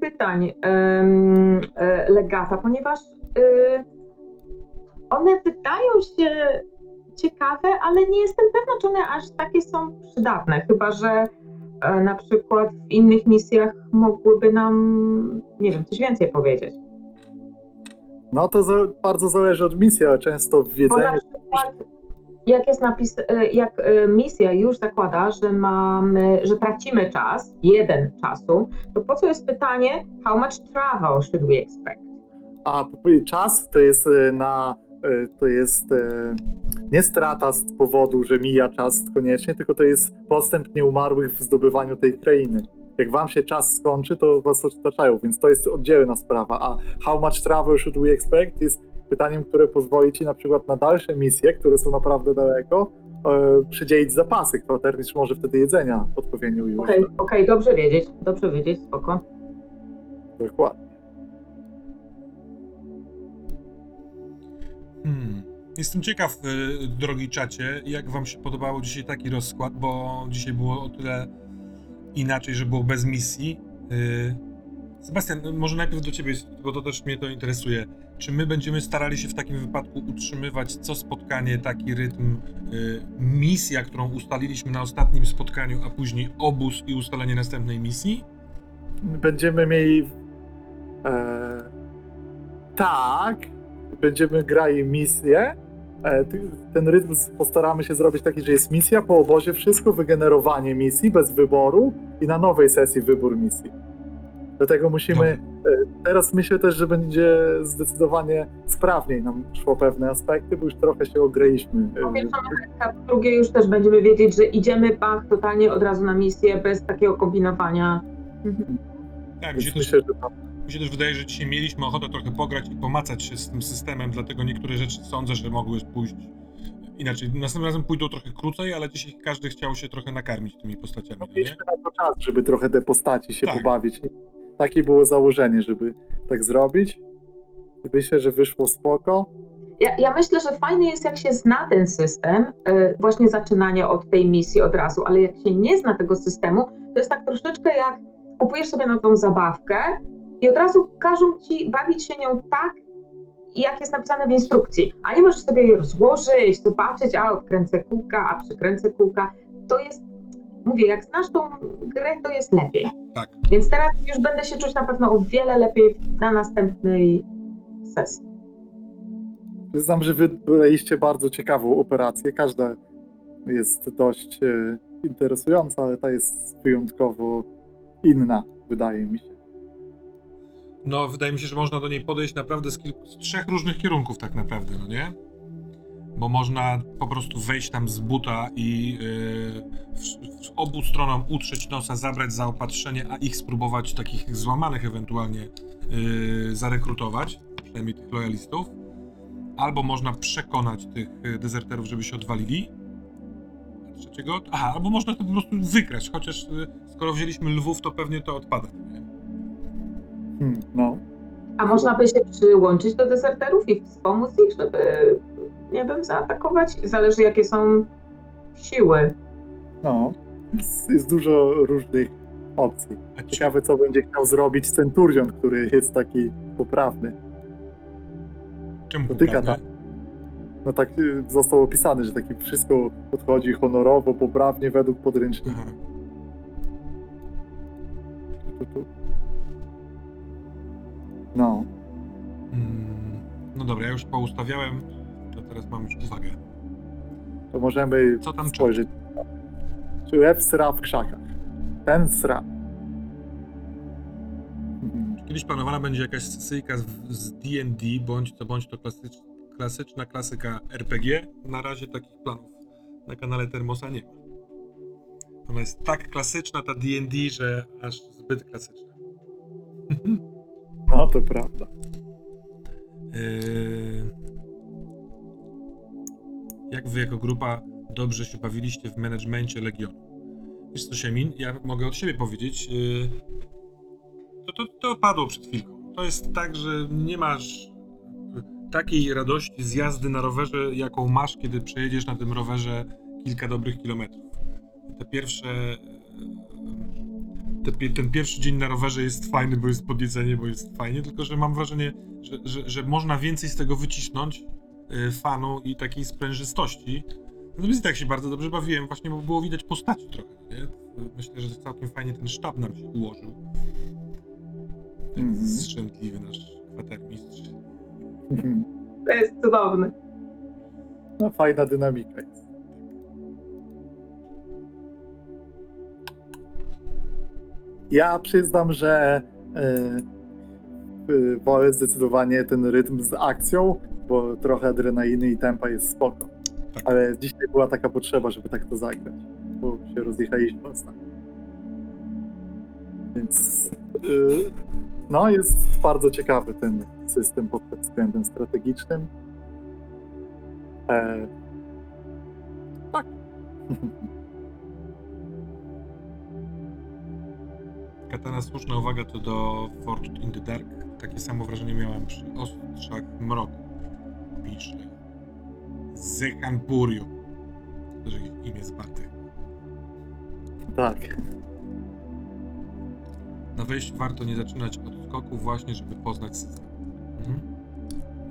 pytań em, e, Legata, ponieważ y, one wydają się ciekawe, ale nie jestem pewna, czy one aż takie są przydatne. Chyba, że e, na przykład w innych misjach mogłyby nam, nie wiem, coś więcej powiedzieć. No to za, bardzo zależy od misji, ale często w Bo na przykład, jak jest napis, e, jak e, misja już zakłada, że mamy, że tracimy czas, jeden czasu, to po co jest pytanie, how much travel should we expect? A czas to jest e, na to jest nie strata z powodu, że mija czas koniecznie, tylko to jest postęp nieumarłych w zdobywaniu tej krainy. Jak wam się czas skończy, to was otaczają, więc to jest oddzielna sprawa. A how much travel should we expect jest pytaniem, które pozwoli ci na przykład na dalsze misje, które są naprawdę daleko, e, przydzielić zapasy. Kwatermistrz może wtedy jedzenia odpowiednio już. Okej, okej, dobrze wiedzieć, dobrze wiedzieć, spoko. Dokładnie. Hmm. Jestem ciekaw, y, drogi czacie, jak wam się podobało dzisiaj taki rozkład, bo dzisiaj było o tyle inaczej, że było bez misji. Y, Sebastian, może najpierw do ciebie, bo to też mnie to interesuje. Czy my będziemy starali się w takim wypadku utrzymywać co spotkanie taki rytm y, misja, którą ustaliliśmy na ostatnim spotkaniu, a później obóz i ustalenie następnej misji? będziemy mieli. E, tak, będziemy grali misję. E, ten rytm postaramy się zrobić taki, że jest misja po obozie, wszystko, wygenerowanie misji bez wyboru i na nowej sesji wybór misji. Dlatego musimy. E, teraz myślę też, że będzie zdecydowanie sprawniej nam szło pewne aspekty, bo już trochę się ograliśmy. Po E, pierwsze, a po drugie już też będziemy wiedzieć, że idziemy bach totalnie od razu na misję, bez takiego kombinowania. Tak, mi się też myślę, że tam Mi się też wydaje, że dzisiaj mieliśmy ochotę trochę pograć i pomacać się z tym systemem, dlatego niektóre rzeczy sądzę, że mogły pójść inaczej. Następnym razem pójdą trochę krócej, ale dzisiaj każdy chciał się trochę nakarmić tymi postaciami, no nie? mieliśmy na to czas, żeby trochę te postaci się Tak. pobawić. Takie było założenie, żeby tak zrobić. Myślę, że wyszło spoko. Ja, ja myślę, że fajny jest, jak się zna ten system, e, właśnie zaczynanie od tej misji od razu, ale jak się nie zna tego systemu, to jest tak troszeczkę jak kupujesz sobie nową zabawkę i od razu każą ci bawić się nią tak, jak jest napisane w instrukcji, a nie możesz sobie jej rozłożyć, zobaczyć, a odkręcę kółka, a przykręcę kółka. To jest, mówię, jak znasz tą grę, to jest lepiej. Tak. Więc teraz już będę się czuć na pewno o wiele lepiej na następnej sesji. Znam, że wy byliście bardzo ciekawą operację. Każda jest dość e, interesująca, ale ta jest wyjątkowo inna, wydaje mi się. No, wydaje mi się, że można do niej podejść naprawdę z, kilku, z trzech różnych kierunków tak naprawdę, no nie? Bo można po prostu wejść tam z buta i yy, w, w obu stronom utrzeć nosa, zabrać zaopatrzenie, a ich spróbować takich złamanych ewentualnie yy, zarekrutować, przynajmniej tych lojalistów. Albo można przekonać tych y, dezerterów, żeby się odwalili. Trzeciego? Aha, albo można to po prostu wykraść, chociaż y, skoro wzięliśmy lwów, to pewnie to odpada. Hmm, no. A można by się przyłączyć do deserterów i wspomóc ich, żeby, nie wiem, zaatakować? Zależy, jakie są siły. No. Jest, jest dużo różnych opcji. Ciekawe, co będzie chciał zrobić Centurion, który jest taki poprawny. czemu dotyka poprawny? No tak y, został opisany, że taki wszystko podchodzi honorowo, poprawnie według podręcznika. Aha. No. Mm, No dobra, ja już poustawiałem, teraz mam już uwagę. To możemy Co tam spojrzeć. Czy F sra w krzakach? Ten sra. Mhm. Kiedyś planowana będzie jakaś sesyjka z- z D&D, bądź to bądź to klasycz, klasyczna klasyka RPG. Na razie takich planów na kanale Termosa nie ma. Ona jest tak klasyczna, ta D&D, że aż zbyt klasyczna. No to prawda. Yy... Jak wy jako grupa dobrze się bawiliście w managemencie Legionu? Wiesz co, Siemin, ja mogę od siebie powiedzieć, yy... to, to, to padło przed chwilką. To jest tak, że nie masz takiej radości z jazdy na rowerze, jaką masz, kiedy przejedziesz na tym rowerze kilka dobrych kilometrów. Te pierwsze yy, ten pierwszy dzień na rowerze jest fajny, bo jest podjedzenie, bo jest fajnie, tylko że mam wrażenie, że, że, że można więcej z tego wycisnąć fanu i takiej sprężystości. Natomiast i tak się bardzo dobrze bawiłem, właśnie bo było widać postaci trochę, nie? Myślę, że całkiem fajnie ten sztab nam się ułożył. Ten Mhm. zrzędliwy nasz kwatermistrz. To jest cudowne. No fajna dynamika jest. Ja przyznam, że e, e, wolę zdecydowanie ten rytm z akcją, bo trochę adrenaliny i tempa jest spoko. Tak. Ale dzisiaj była taka potrzeba, żeby tak to zagrać, bo się rozjechaliśmy ostatnio. Więc e, no, jest bardzo ciekawy ten system pod względem strategicznym. E, tak. Katana, słuszna uwaga to do Forged in the Dark. Takie samo wrażenie miałem przy Ostrzach Mroku. To, że ich imię zbarte. tak. Na wejściu warto nie zaczynać od skoku właśnie, żeby poznać system. Mhm.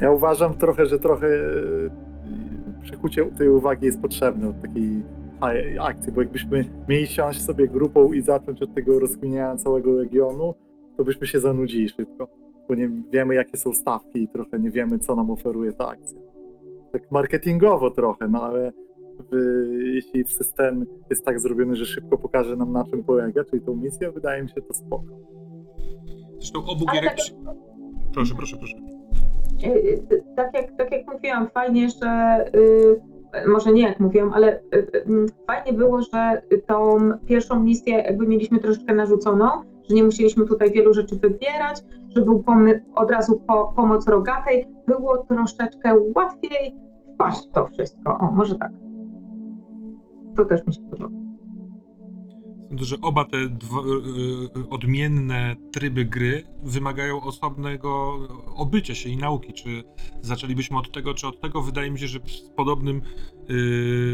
Ja uważam trochę, że trochę e, przykucie tej uwagi jest potrzebne od takiej akcji, bo jakbyśmy mieli siąść sobie grupą i zacząć od tego rozkminiania całego regionu, to byśmy się zanudzili szybko, bo nie wiemy jakie są stawki i trochę nie wiemy co nam oferuje ta akcja. Tak marketingowo trochę, no ale w, jeśli system jest tak zrobiony, że szybko pokaże nam na czym polega, czyli tą misję, wydaje mi się to spoko. Zresztą obu gierek... tak przy- Proszę, proszę, proszę. Y, y, Tak jak, tak jak mówiłam, fajnie, że y, może nie jak mówiłam, ale fajnie było, że tą pierwszą misję jakby mieliśmy troszeczkę narzuconą, że nie musieliśmy tutaj wielu rzeczy wybierać, że był pomy- od razu po, pomoc rogatej, było troszeczkę łatwiej wpaść to wszystko. O, może tak. To też mi się podoba. Sądzę, że oba te y, y, odmienne tryby gry wymagają osobnego obycia się i nauki. Czy zaczęlibyśmy od tego, czy od tego? Wydaje mi się, że z podobnym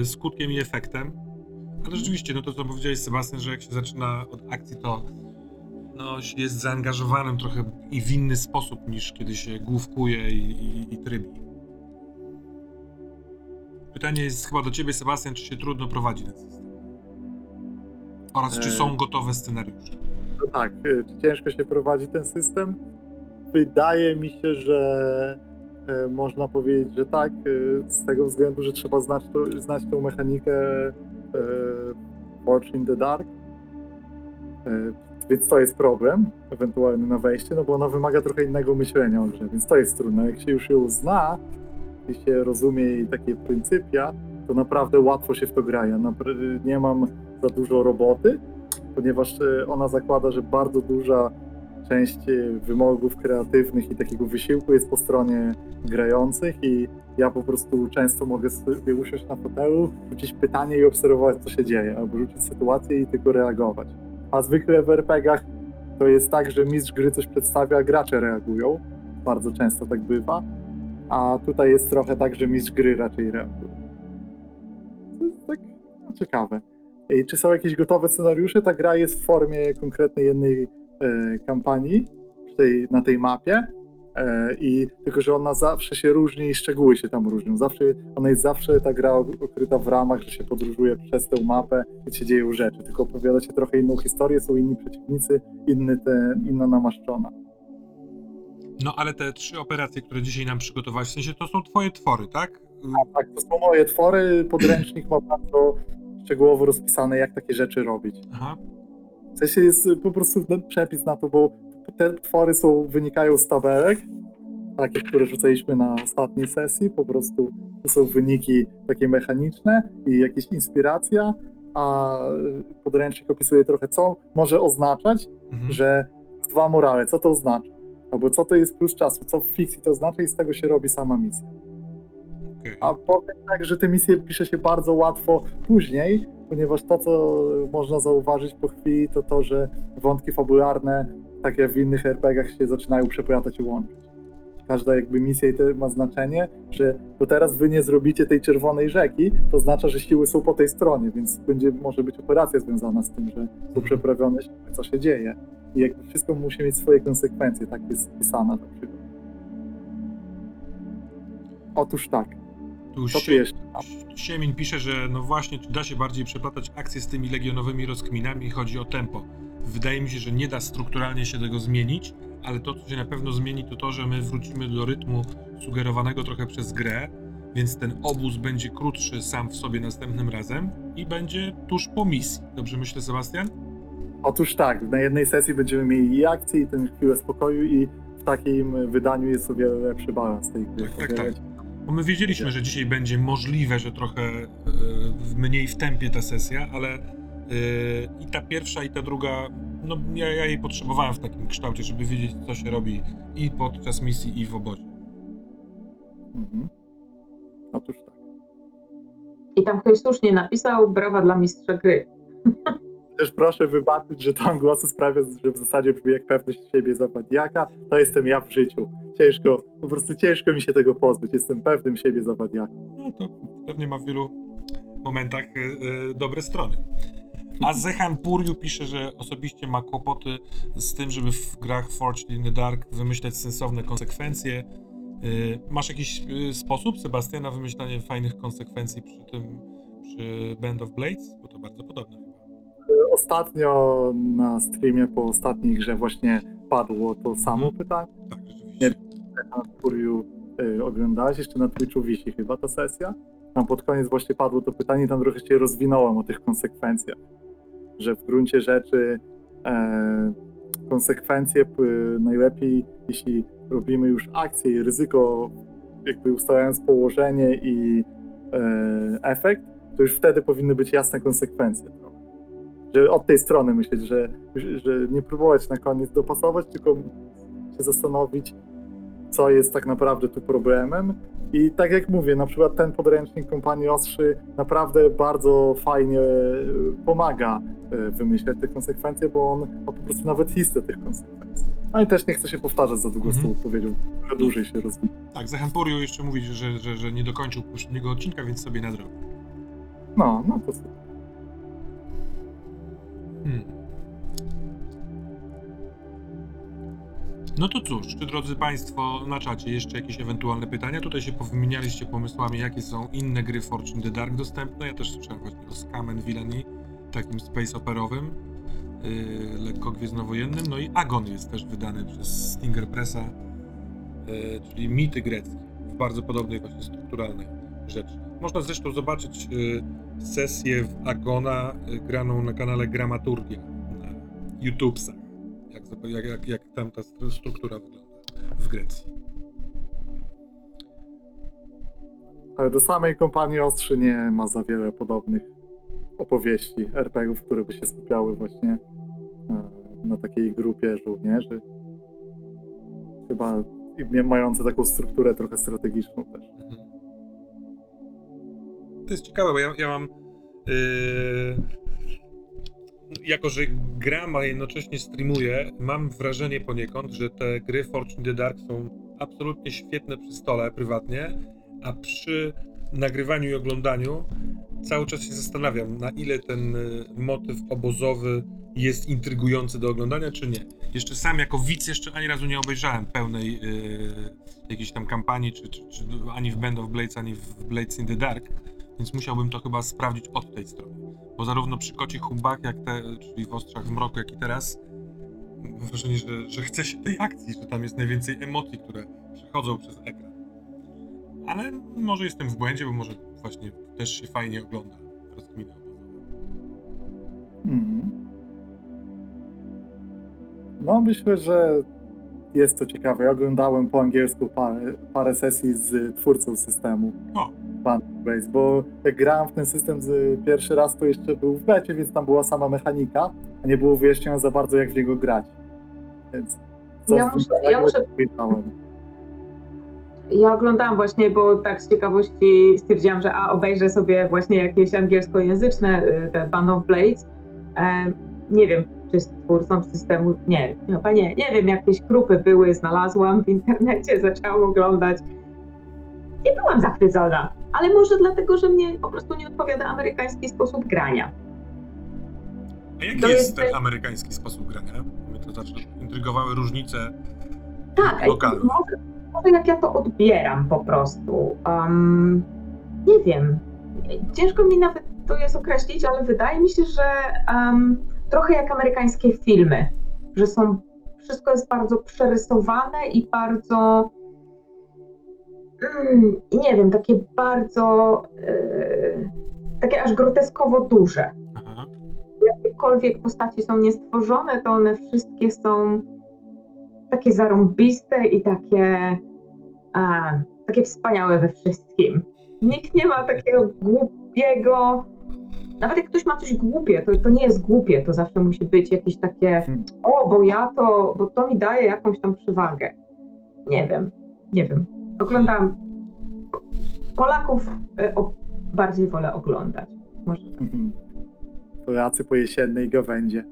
y, skutkiem i efektem. Ale rzeczywiście, no to co powiedziałeś Sebastian, że jak się zaczyna od akcji, to no, się jest zaangażowanym trochę i w inny sposób niż kiedy się główkuje i, i, i trybi. Pytanie jest chyba do ciebie, Sebastian, czy się trudno prowadzi ten system? Oraz czy E. są gotowe scenariusze? No tak, czy ciężko się prowadzi ten system? Wydaje mi się, że e, można powiedzieć, że tak, z tego względu, że trzeba znać, to, znać tą mechanikę e, Forge in the Dark. Więc to jest problem ewentualny na wejście, no bo ona wymaga trochę innego myślenia o grze, więc to jest trudne. Jak się już ją zna i się rozumie jej takie pryncypia, to naprawdę łatwo się w to gra. Ja nie mam za dużo roboty, ponieważ e, ona zakłada, że bardzo duża część e, wymogów kreatywnych i takiego wysiłku jest po stronie grających i ja po prostu często mogę sobie usiąść na fotelu, rzucić pytanie i obserwować, co się dzieje, albo rzucić sytuację i tylko reagować. A zwykle w RPG-ach to jest tak, że mistrz gry coś przedstawia, gracze reagują. Bardzo często tak bywa. A tutaj jest trochę tak, że mistrz gry raczej reaguje. To jest tak no, ciekawe. I czy są jakieś gotowe scenariusze? Ta gra jest w formie konkretnej jednej e, kampanii tej, na tej mapie. E, I tylko, że ona zawsze się różni i szczegóły się tam różnią. Zawsze, ona jest zawsze ta gra okryta w ramach, że się podróżuje przez tę mapę i się dzieją rzeczy. Tylko opowiada się trochę inną historię, są inni przeciwnicy, inny te, inna namaszczona. No ale te trzy operacje, które dzisiaj nam przygotowałeś, w sensie to są twoje twory, tak? Tak, to są moje twory. Podręcznik ma bardzo szczegółowo rozpisane, jak takie rzeczy robić. Aha. W sensie jest po prostu ten przepis na to, bo te twory są, wynikają z tabelek, takie, które rzucaliśmy na ostatniej sesji, po prostu to są wyniki takie mechaniczne i jakieś inspiracja, a podręcznik opisuje trochę, co może oznaczać, Mhm. że dwa morale, co to oznacza, albo co to jest plus czasu, co w fikcji to oznacza i z tego się robi sama misja. A powiem tak, że te misje pisze się bardzo łatwo później, ponieważ to, co można zauważyć po chwili, to to, że wątki fabularne, tak jak w innych RPG-ach, się zaczynają przeplatać i łączyć. każda jakby misja i to ma znaczenie, że to teraz wy nie zrobicie tej czerwonej rzeki, to oznacza, że siły są po tej stronie, więc będzie może być operacja związana z tym, że są przeprawione siły, co się dzieje. I jakby wszystko musi mieć swoje konsekwencje, tak jest wpisane na przykład. Otóż tak, Tu co Sie-? Siemin pisze, że no właśnie, da się bardziej przeplatać akcje z tymi legionowymi rozkminami, chodzi o tempo. Wydaje mi się, że nie da strukturalnie się tego zmienić, ale to, co się na pewno zmieni, to to, że my wrócimy do rytmu sugerowanego trochę przez grę, więc ten obóz będzie krótszy sam w sobie następnym razem i będzie tuż po misji. Dobrze myślę, Sebastian? Otóż tak, na jednej sesji będziemy mieli i akcję, i ten chwilę spokoju, i w takim wydaniu jest o wiele lepszy balans tej gry. Tak, tak, tak. Bo my wiedzieliśmy, że dzisiaj będzie możliwe, że trochę e, w- mniej w tempie ta sesja, ale i ta pierwsza, i ta druga, no ja, ja jej potrzebowałem w takim kształcie, żeby wiedzieć, co się robi i podczas misji, i w obozie. Mhm. Otóż tak. I tam ktoś słusznie napisał, brawa dla mistrza gry. Też proszę wybaczyć, że tam głosy sprawia, że w zasadzie brzmi jak pewność siebie zawadiaka. To jestem ja w życiu. Ciężko, po prostu ciężko mi się tego pozbyć. Jestem pewnym siebie zawadiaka. No to pewnie ma w wielu momentach e, dobre strony. A Zehan Puriu pisze, że osobiście ma kłopoty z tym, żeby w grach Forged in the Dark wymyślać sensowne konsekwencje. E, Masz jakiś e, sposób, Sebastian, na wymyślanie fajnych konsekwencji przy tym, przy Band of Blades? Bo to bardzo podobne chyba. Ostatnio na streamie po ostatniej grze właśnie padło to samo Mhm. pytanie. Tak, rzeczywiście. na Kuriu y, oglądałeś, jeszcze na Twitchu wisi chyba ta sesja. Tam pod koniec właśnie padło to pytanie i tam trochę się rozwinąłem o tych konsekwencjach. Że w gruncie rzeczy e, konsekwencje najlepiej, jeśli robimy już akcję i ryzyko, jakby ustalając położenie i e, efekt, to już wtedy powinny być jasne konsekwencje. Że od tej strony myśleć, że, że nie próbować na koniec dopasować, tylko się zastanowić, co jest tak naprawdę tu problemem. I tak jak mówię, na przykład ten podręcznik kompanii Ostrzy naprawdę bardzo fajnie e, pomaga e, wymyślać te konsekwencje, bo on ma po prostu nawet listę tych konsekwencji. No i też nie chcę się powtarzać za długo z tą Mhm. odpowiedzią, trochę dłużej się rozwija. Tak, Zehan Puriu jeszcze mówi, że, że, że nie dokończył poprzedniego odcinka, więc sobie nadrobi. No, no to super. Hmm. No to cóż, czy drodzy Państwo na czacie jeszcze jakieś ewentualne pytania? Tutaj się powymienialiście pomysłami, jakie są inne gry Fortune the Dark dostępne. Ja też słyszałem właśnie o Scam and Villainy, takim space operowym, yy, lekko gwiezdnowojennym. No i Agon jest też wydany przez Stinger Pressa, yy, czyli mity greckie, w bardzo podobnej właśnie strukturalnej rzeczy. Można zresztą zobaczyć yy, sesję w Agona y, graną na kanale Gramaturgia na YouTubesach. Jak, zob- jak, jak, jak tam ta stru- struktura wygląda w Grecji. Ale do samej kompanii Ostrzy nie ma za wiele podobnych opowieści RPG-ów, które by się skupiały właśnie e, na takiej grupie żołnierzy. Chyba mające taką strukturę trochę strategiczną też. Mhm. To jest ciekawe, bo ja, ja mam. Yy, jako, że gram, a jednocześnie streamuję, mam wrażenie poniekąd, że te gry Fortune the Dark są absolutnie świetne przy stole prywatnie, a przy nagrywaniu i oglądaniu cały czas się zastanawiam, na ile ten y, motyw obozowy jest intrygujący do oglądania, czy nie. Jeszcze sam jako widz jeszcze ani razu nie obejrzałem pełnej yy, jakiejś tam kampanii, czy, czy, czy ani w Band of Blades, ani w Blades in the Dark, więc musiałbym to chyba sprawdzić od tej strony. Bo zarówno przy kocich humbach, jak te, czyli w Ostrzach w Mroku, jak i teraz, mam wrażenie, że, że chce się tej akcji, że tam jest najwięcej emocji, które przechodzą przez ekran. Ale może jestem w błędzie, bo może właśnie też się fajnie ogląda rozkminę. Mhm. No, myślę, że jest to ciekawe. Ja oglądałem po angielsku parę, parę sesji z twórcą systemu O, Base, bo jak grałem w ten system z pierwszy raz, to jeszcze był w becie, więc tam była sama mechanika, a nie było wyjaśnione za bardzo, jak w niego grać. Więc Ja muszę- ja muszę-. Ja oglądałam właśnie, bo tak z ciekawości stwierdziłam, że a obejrzę sobie właśnie jakieś angielskojęzyczne, y, te Band of Blades. E, nie wiem, czy z twórcą systemu, nie, chyba nie, nie wiem, jakieś grupy były, znalazłam w internecie, zaczęłam oglądać. Nie byłam zachwycona, ale może dlatego, że mnie po prostu nie odpowiada amerykański sposób grania. A jaki To jest jest- ten amerykański sposób grania? Mnie to zawsze intrygowały różnice Tak, lokalne. może, może jak ja to odbieram po prostu. Um, nie wiem. Ciężko mi nawet to jest określić, ale wydaje mi się, że um, trochę jak amerykańskie filmy, że są wszystko jest bardzo przerysowane i bardzo mm, nie wiem, takie bardzo e, takie aż groteskowo duże Aha. jakiekolwiek postaci są niestworzone, to one wszystkie są takie zarąbiste i takie, a, takie wspaniałe we wszystkim. Nikt nie ma takiego głupiego. Nawet jak ktoś ma coś głupie, to, to nie jest głupie, to zawsze musi być jakieś takie, o, bo ja to, bo to mi daje jakąś tam przewagę. Nie wiem, nie wiem. Oglądam Polaków, e, o, bardziej wolę oglądać. Może. Mhm. Polacy po jesiennej gawędzie.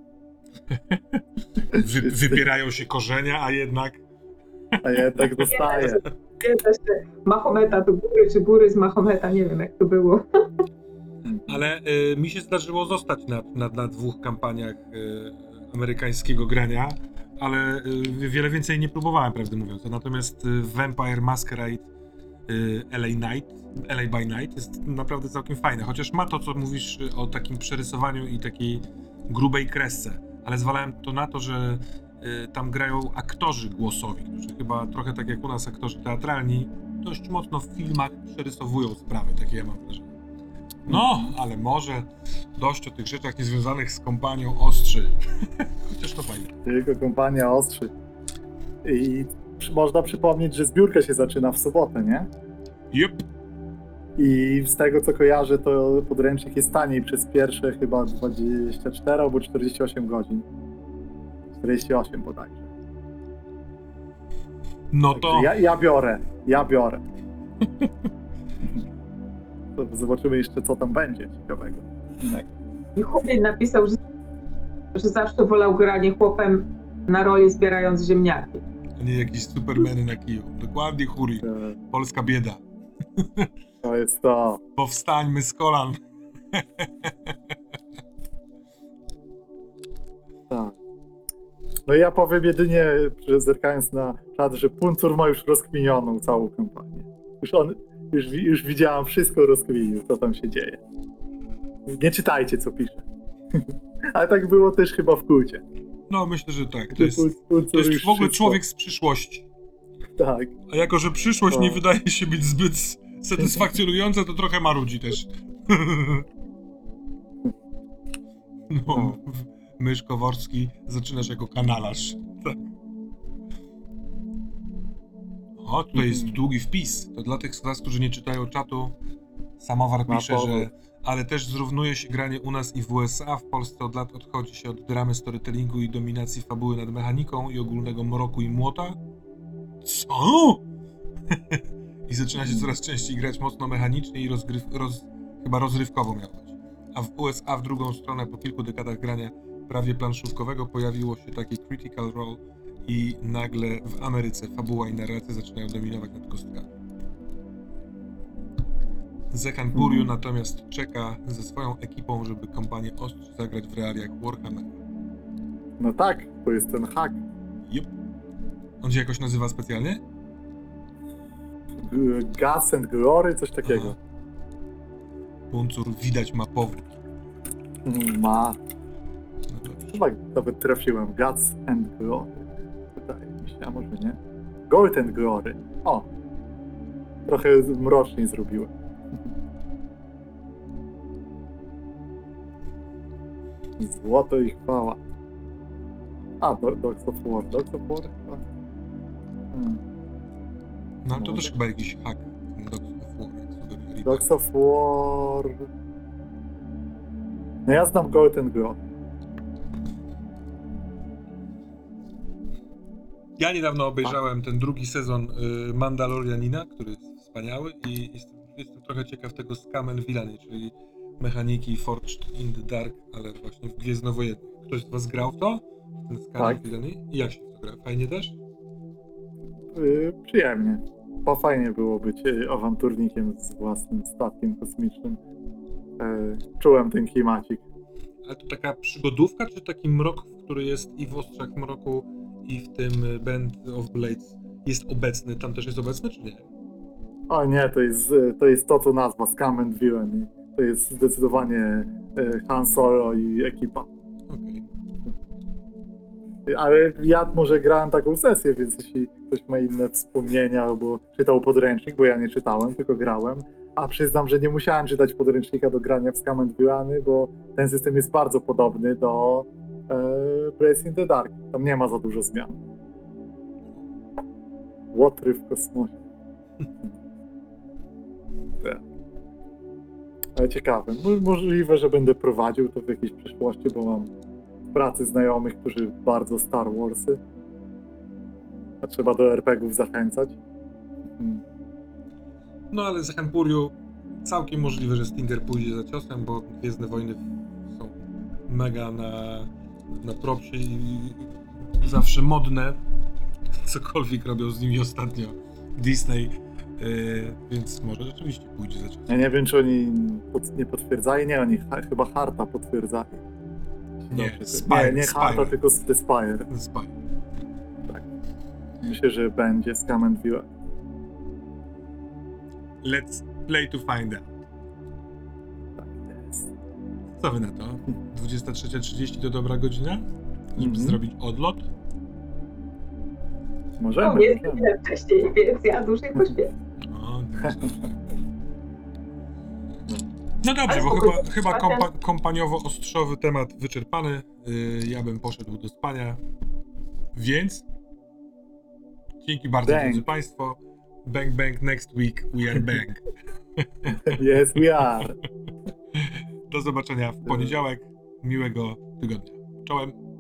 Wy, wypierają się korzenia, a jednak A da się Mahometa do góry, czy góry z Mahometa, nie wiem jak to było. Ale y, mi się zdarzyło zostać na, na, na dwóch kampaniach y, amerykańskiego grania, ale y, wiele więcej nie próbowałem, prawdę mówiąc. Natomiast y, Vampire Masquerade y, LA Night, LA by Night jest naprawdę całkiem fajne. Chociaż ma to, co mówisz o takim przerysowaniu i takiej grubej kresce. Ale zwalałem to na to, że tam grają aktorzy głosowi, którzy chyba trochę tak jak u nas aktorzy teatralni, dość mocno w filmach przerysowują sprawy, takie ja mam wrażenie. No, ale może dość o tych rzeczach niezwiązanych z kompanią ostrzy. Chociaż to fajne. Tylko kompania ostrzy. I przy- można przypomnieć, że zbiórka się zaczyna w sobotę, nie? Jup. I z tego co kojarzę, to podręcznik jest taniej przez pierwsze chyba 24 albo 48 godzin. 48 bodajże. No to Ja, ja biorę, ja biorę. To zobaczymy jeszcze, co tam będzie ciekawego. I chłopiec napisał, że, że zawsze wolał granie chłopem na roli zbierając ziemniaki. a nie jakieś supermeny na kiju. Dokładnie Huri. E, Polska bieda. To jest to. Powstańmy z kolan. Tak. No i ja powiem jedynie, że zerkając na czat, że Puncur ma już rozkminioną całą kampanię. Już on, już, już widziałam wszystko rozkminił, co tam się dzieje. Nie czytajcie, co pisze. Ale tak było też chyba w kulcie. No myślę, że tak. To jest, to jest w ogóle człowiek z przyszłości. Tak. A jako, że przyszłość nie No. wydaje się być zbyt satysfakcjonująca, to trochę marudzi też. No, mysz Koworski, zaczynasz jako kanalarz. Tak. O, tutaj jest Mhm. długi wpis. To dla tych z was, którzy nie czytają czatu, Samowar pisze, że ale też zrównuje się granie u nas i w USA. W Polsce od lat odchodzi się od dramy storytellingu i dominacji fabuły nad mechaniką i ogólnego mroku i młota. Co? I zaczyna się coraz częściej grać mocno mechanicznie i rozgryw, roz, chyba rozrywkowo miał być. A w USA w drugą stronę po kilku dekadach grania prawie planszówkowego pojawiło się takie critical role i nagle w Ameryce fabuła i narracja zaczynają dominować nad kostkami. Zekan Mhm. natomiast czeka ze swoją ekipą, żeby kompanię Ostrzy zagrać w realiach Warhammer. No tak, to jest ten hack. Jup. On się jakoś nazywa specjalnie? Gas and Glory, coś takiego. Aha. Puncur widać ma. Mm, Ma. No dobrze. Chyba nawet trafiłem. Guts and Glory. A może nie. Gold and Glory. O! Trochę mroczniej zrobiłem. Złoto i chwała. A, Do- Dogs of War. Dogs of War chyba. Hmm. No ale to też chyba jakiś hack. Dogs of War. Dogs of War... No ja znam Gold and Glory. Ja niedawno obejrzałem ten drugi sezon y, Mandalorianina, który jest wspaniały i jestem, jestem trochę ciekaw tego Scamen Villany, czyli mechaniki Forged in the Dark, ale właśnie w Gwiezdnowojennych. Ktoś z was grał w to? W Ten skaner Tak. I jak się w to gra? Fajnie też? Y, przyjemnie. Bo fajnie było być y, awanturnikiem z własnym statkiem kosmicznym. E, Czułem ten klimacik. Ale to taka przygodówka, czy taki mrok, który jest i w Ostrzach Mroku, i w tym Band of Blades jest obecny? Tam też jest obecny, czy nie? O nie, to jest, y, to jest to, co nazwa Scam and Villainy. To jest zdecydowanie y, Han Solo i ekipa. Okej. Ale ja może grałem taką sesję, więc jeśli ktoś ma inne wspomnienia albo czytał podręcznik, bo ja nie czytałem, tylko grałem, a przyznam, że nie musiałem czytać podręcznika do grania w Scam and Villainy, bo ten system jest bardzo podobny do e, Blaze in the Dark. Tam nie ma za dużo zmian. Łotry w kosmosie. Tak. Ale ciekawe. Mo- Możliwe, że będę prowadził to w jakiejś przyszłości, bo mam w pracy znajomych, którzy bardzo Star Warsy. A trzeba do RPGów zachęcać. Mhm. No ale za Hempuriu całkiem możliwe, że Stinger pójdzie za ciosem, bo Gwiezdne Wojny są mega na, na propsie i zawsze modne. Cokolwiek robią z nimi ostatnio Disney, yy, więc może rzeczywiście pójdzie za ciosem. Ja nie wiem, czy oni pod, nie potwierdzają. Nie, oni ha, chyba Harta potwierdzają. Nie, Dobrze, Spire, nie, nie Spire. Harta, tylko The Spire. Spaj. Myślę, że będzie Scam and View. Let's play to find out. Tak jest. Co wy na to? 23.30 to dobra godzina? Żeby Mhm. zrobić odlot? Możemy, No, jest chwilę wcześniej, więc ja dłużej pośpię. No, no dobrze, bo chyba, chyba kompa, kompaniowo-ostrzowy temat wyczerpany. Yy, ja bym poszedł do spania. Więc dzięki bardzo, Bang. drodzy Państwo. Bang, bang, next week we are bang. Yes, we are. Do zobaczenia w poniedziałek. Miłego tygodnia. Czołem.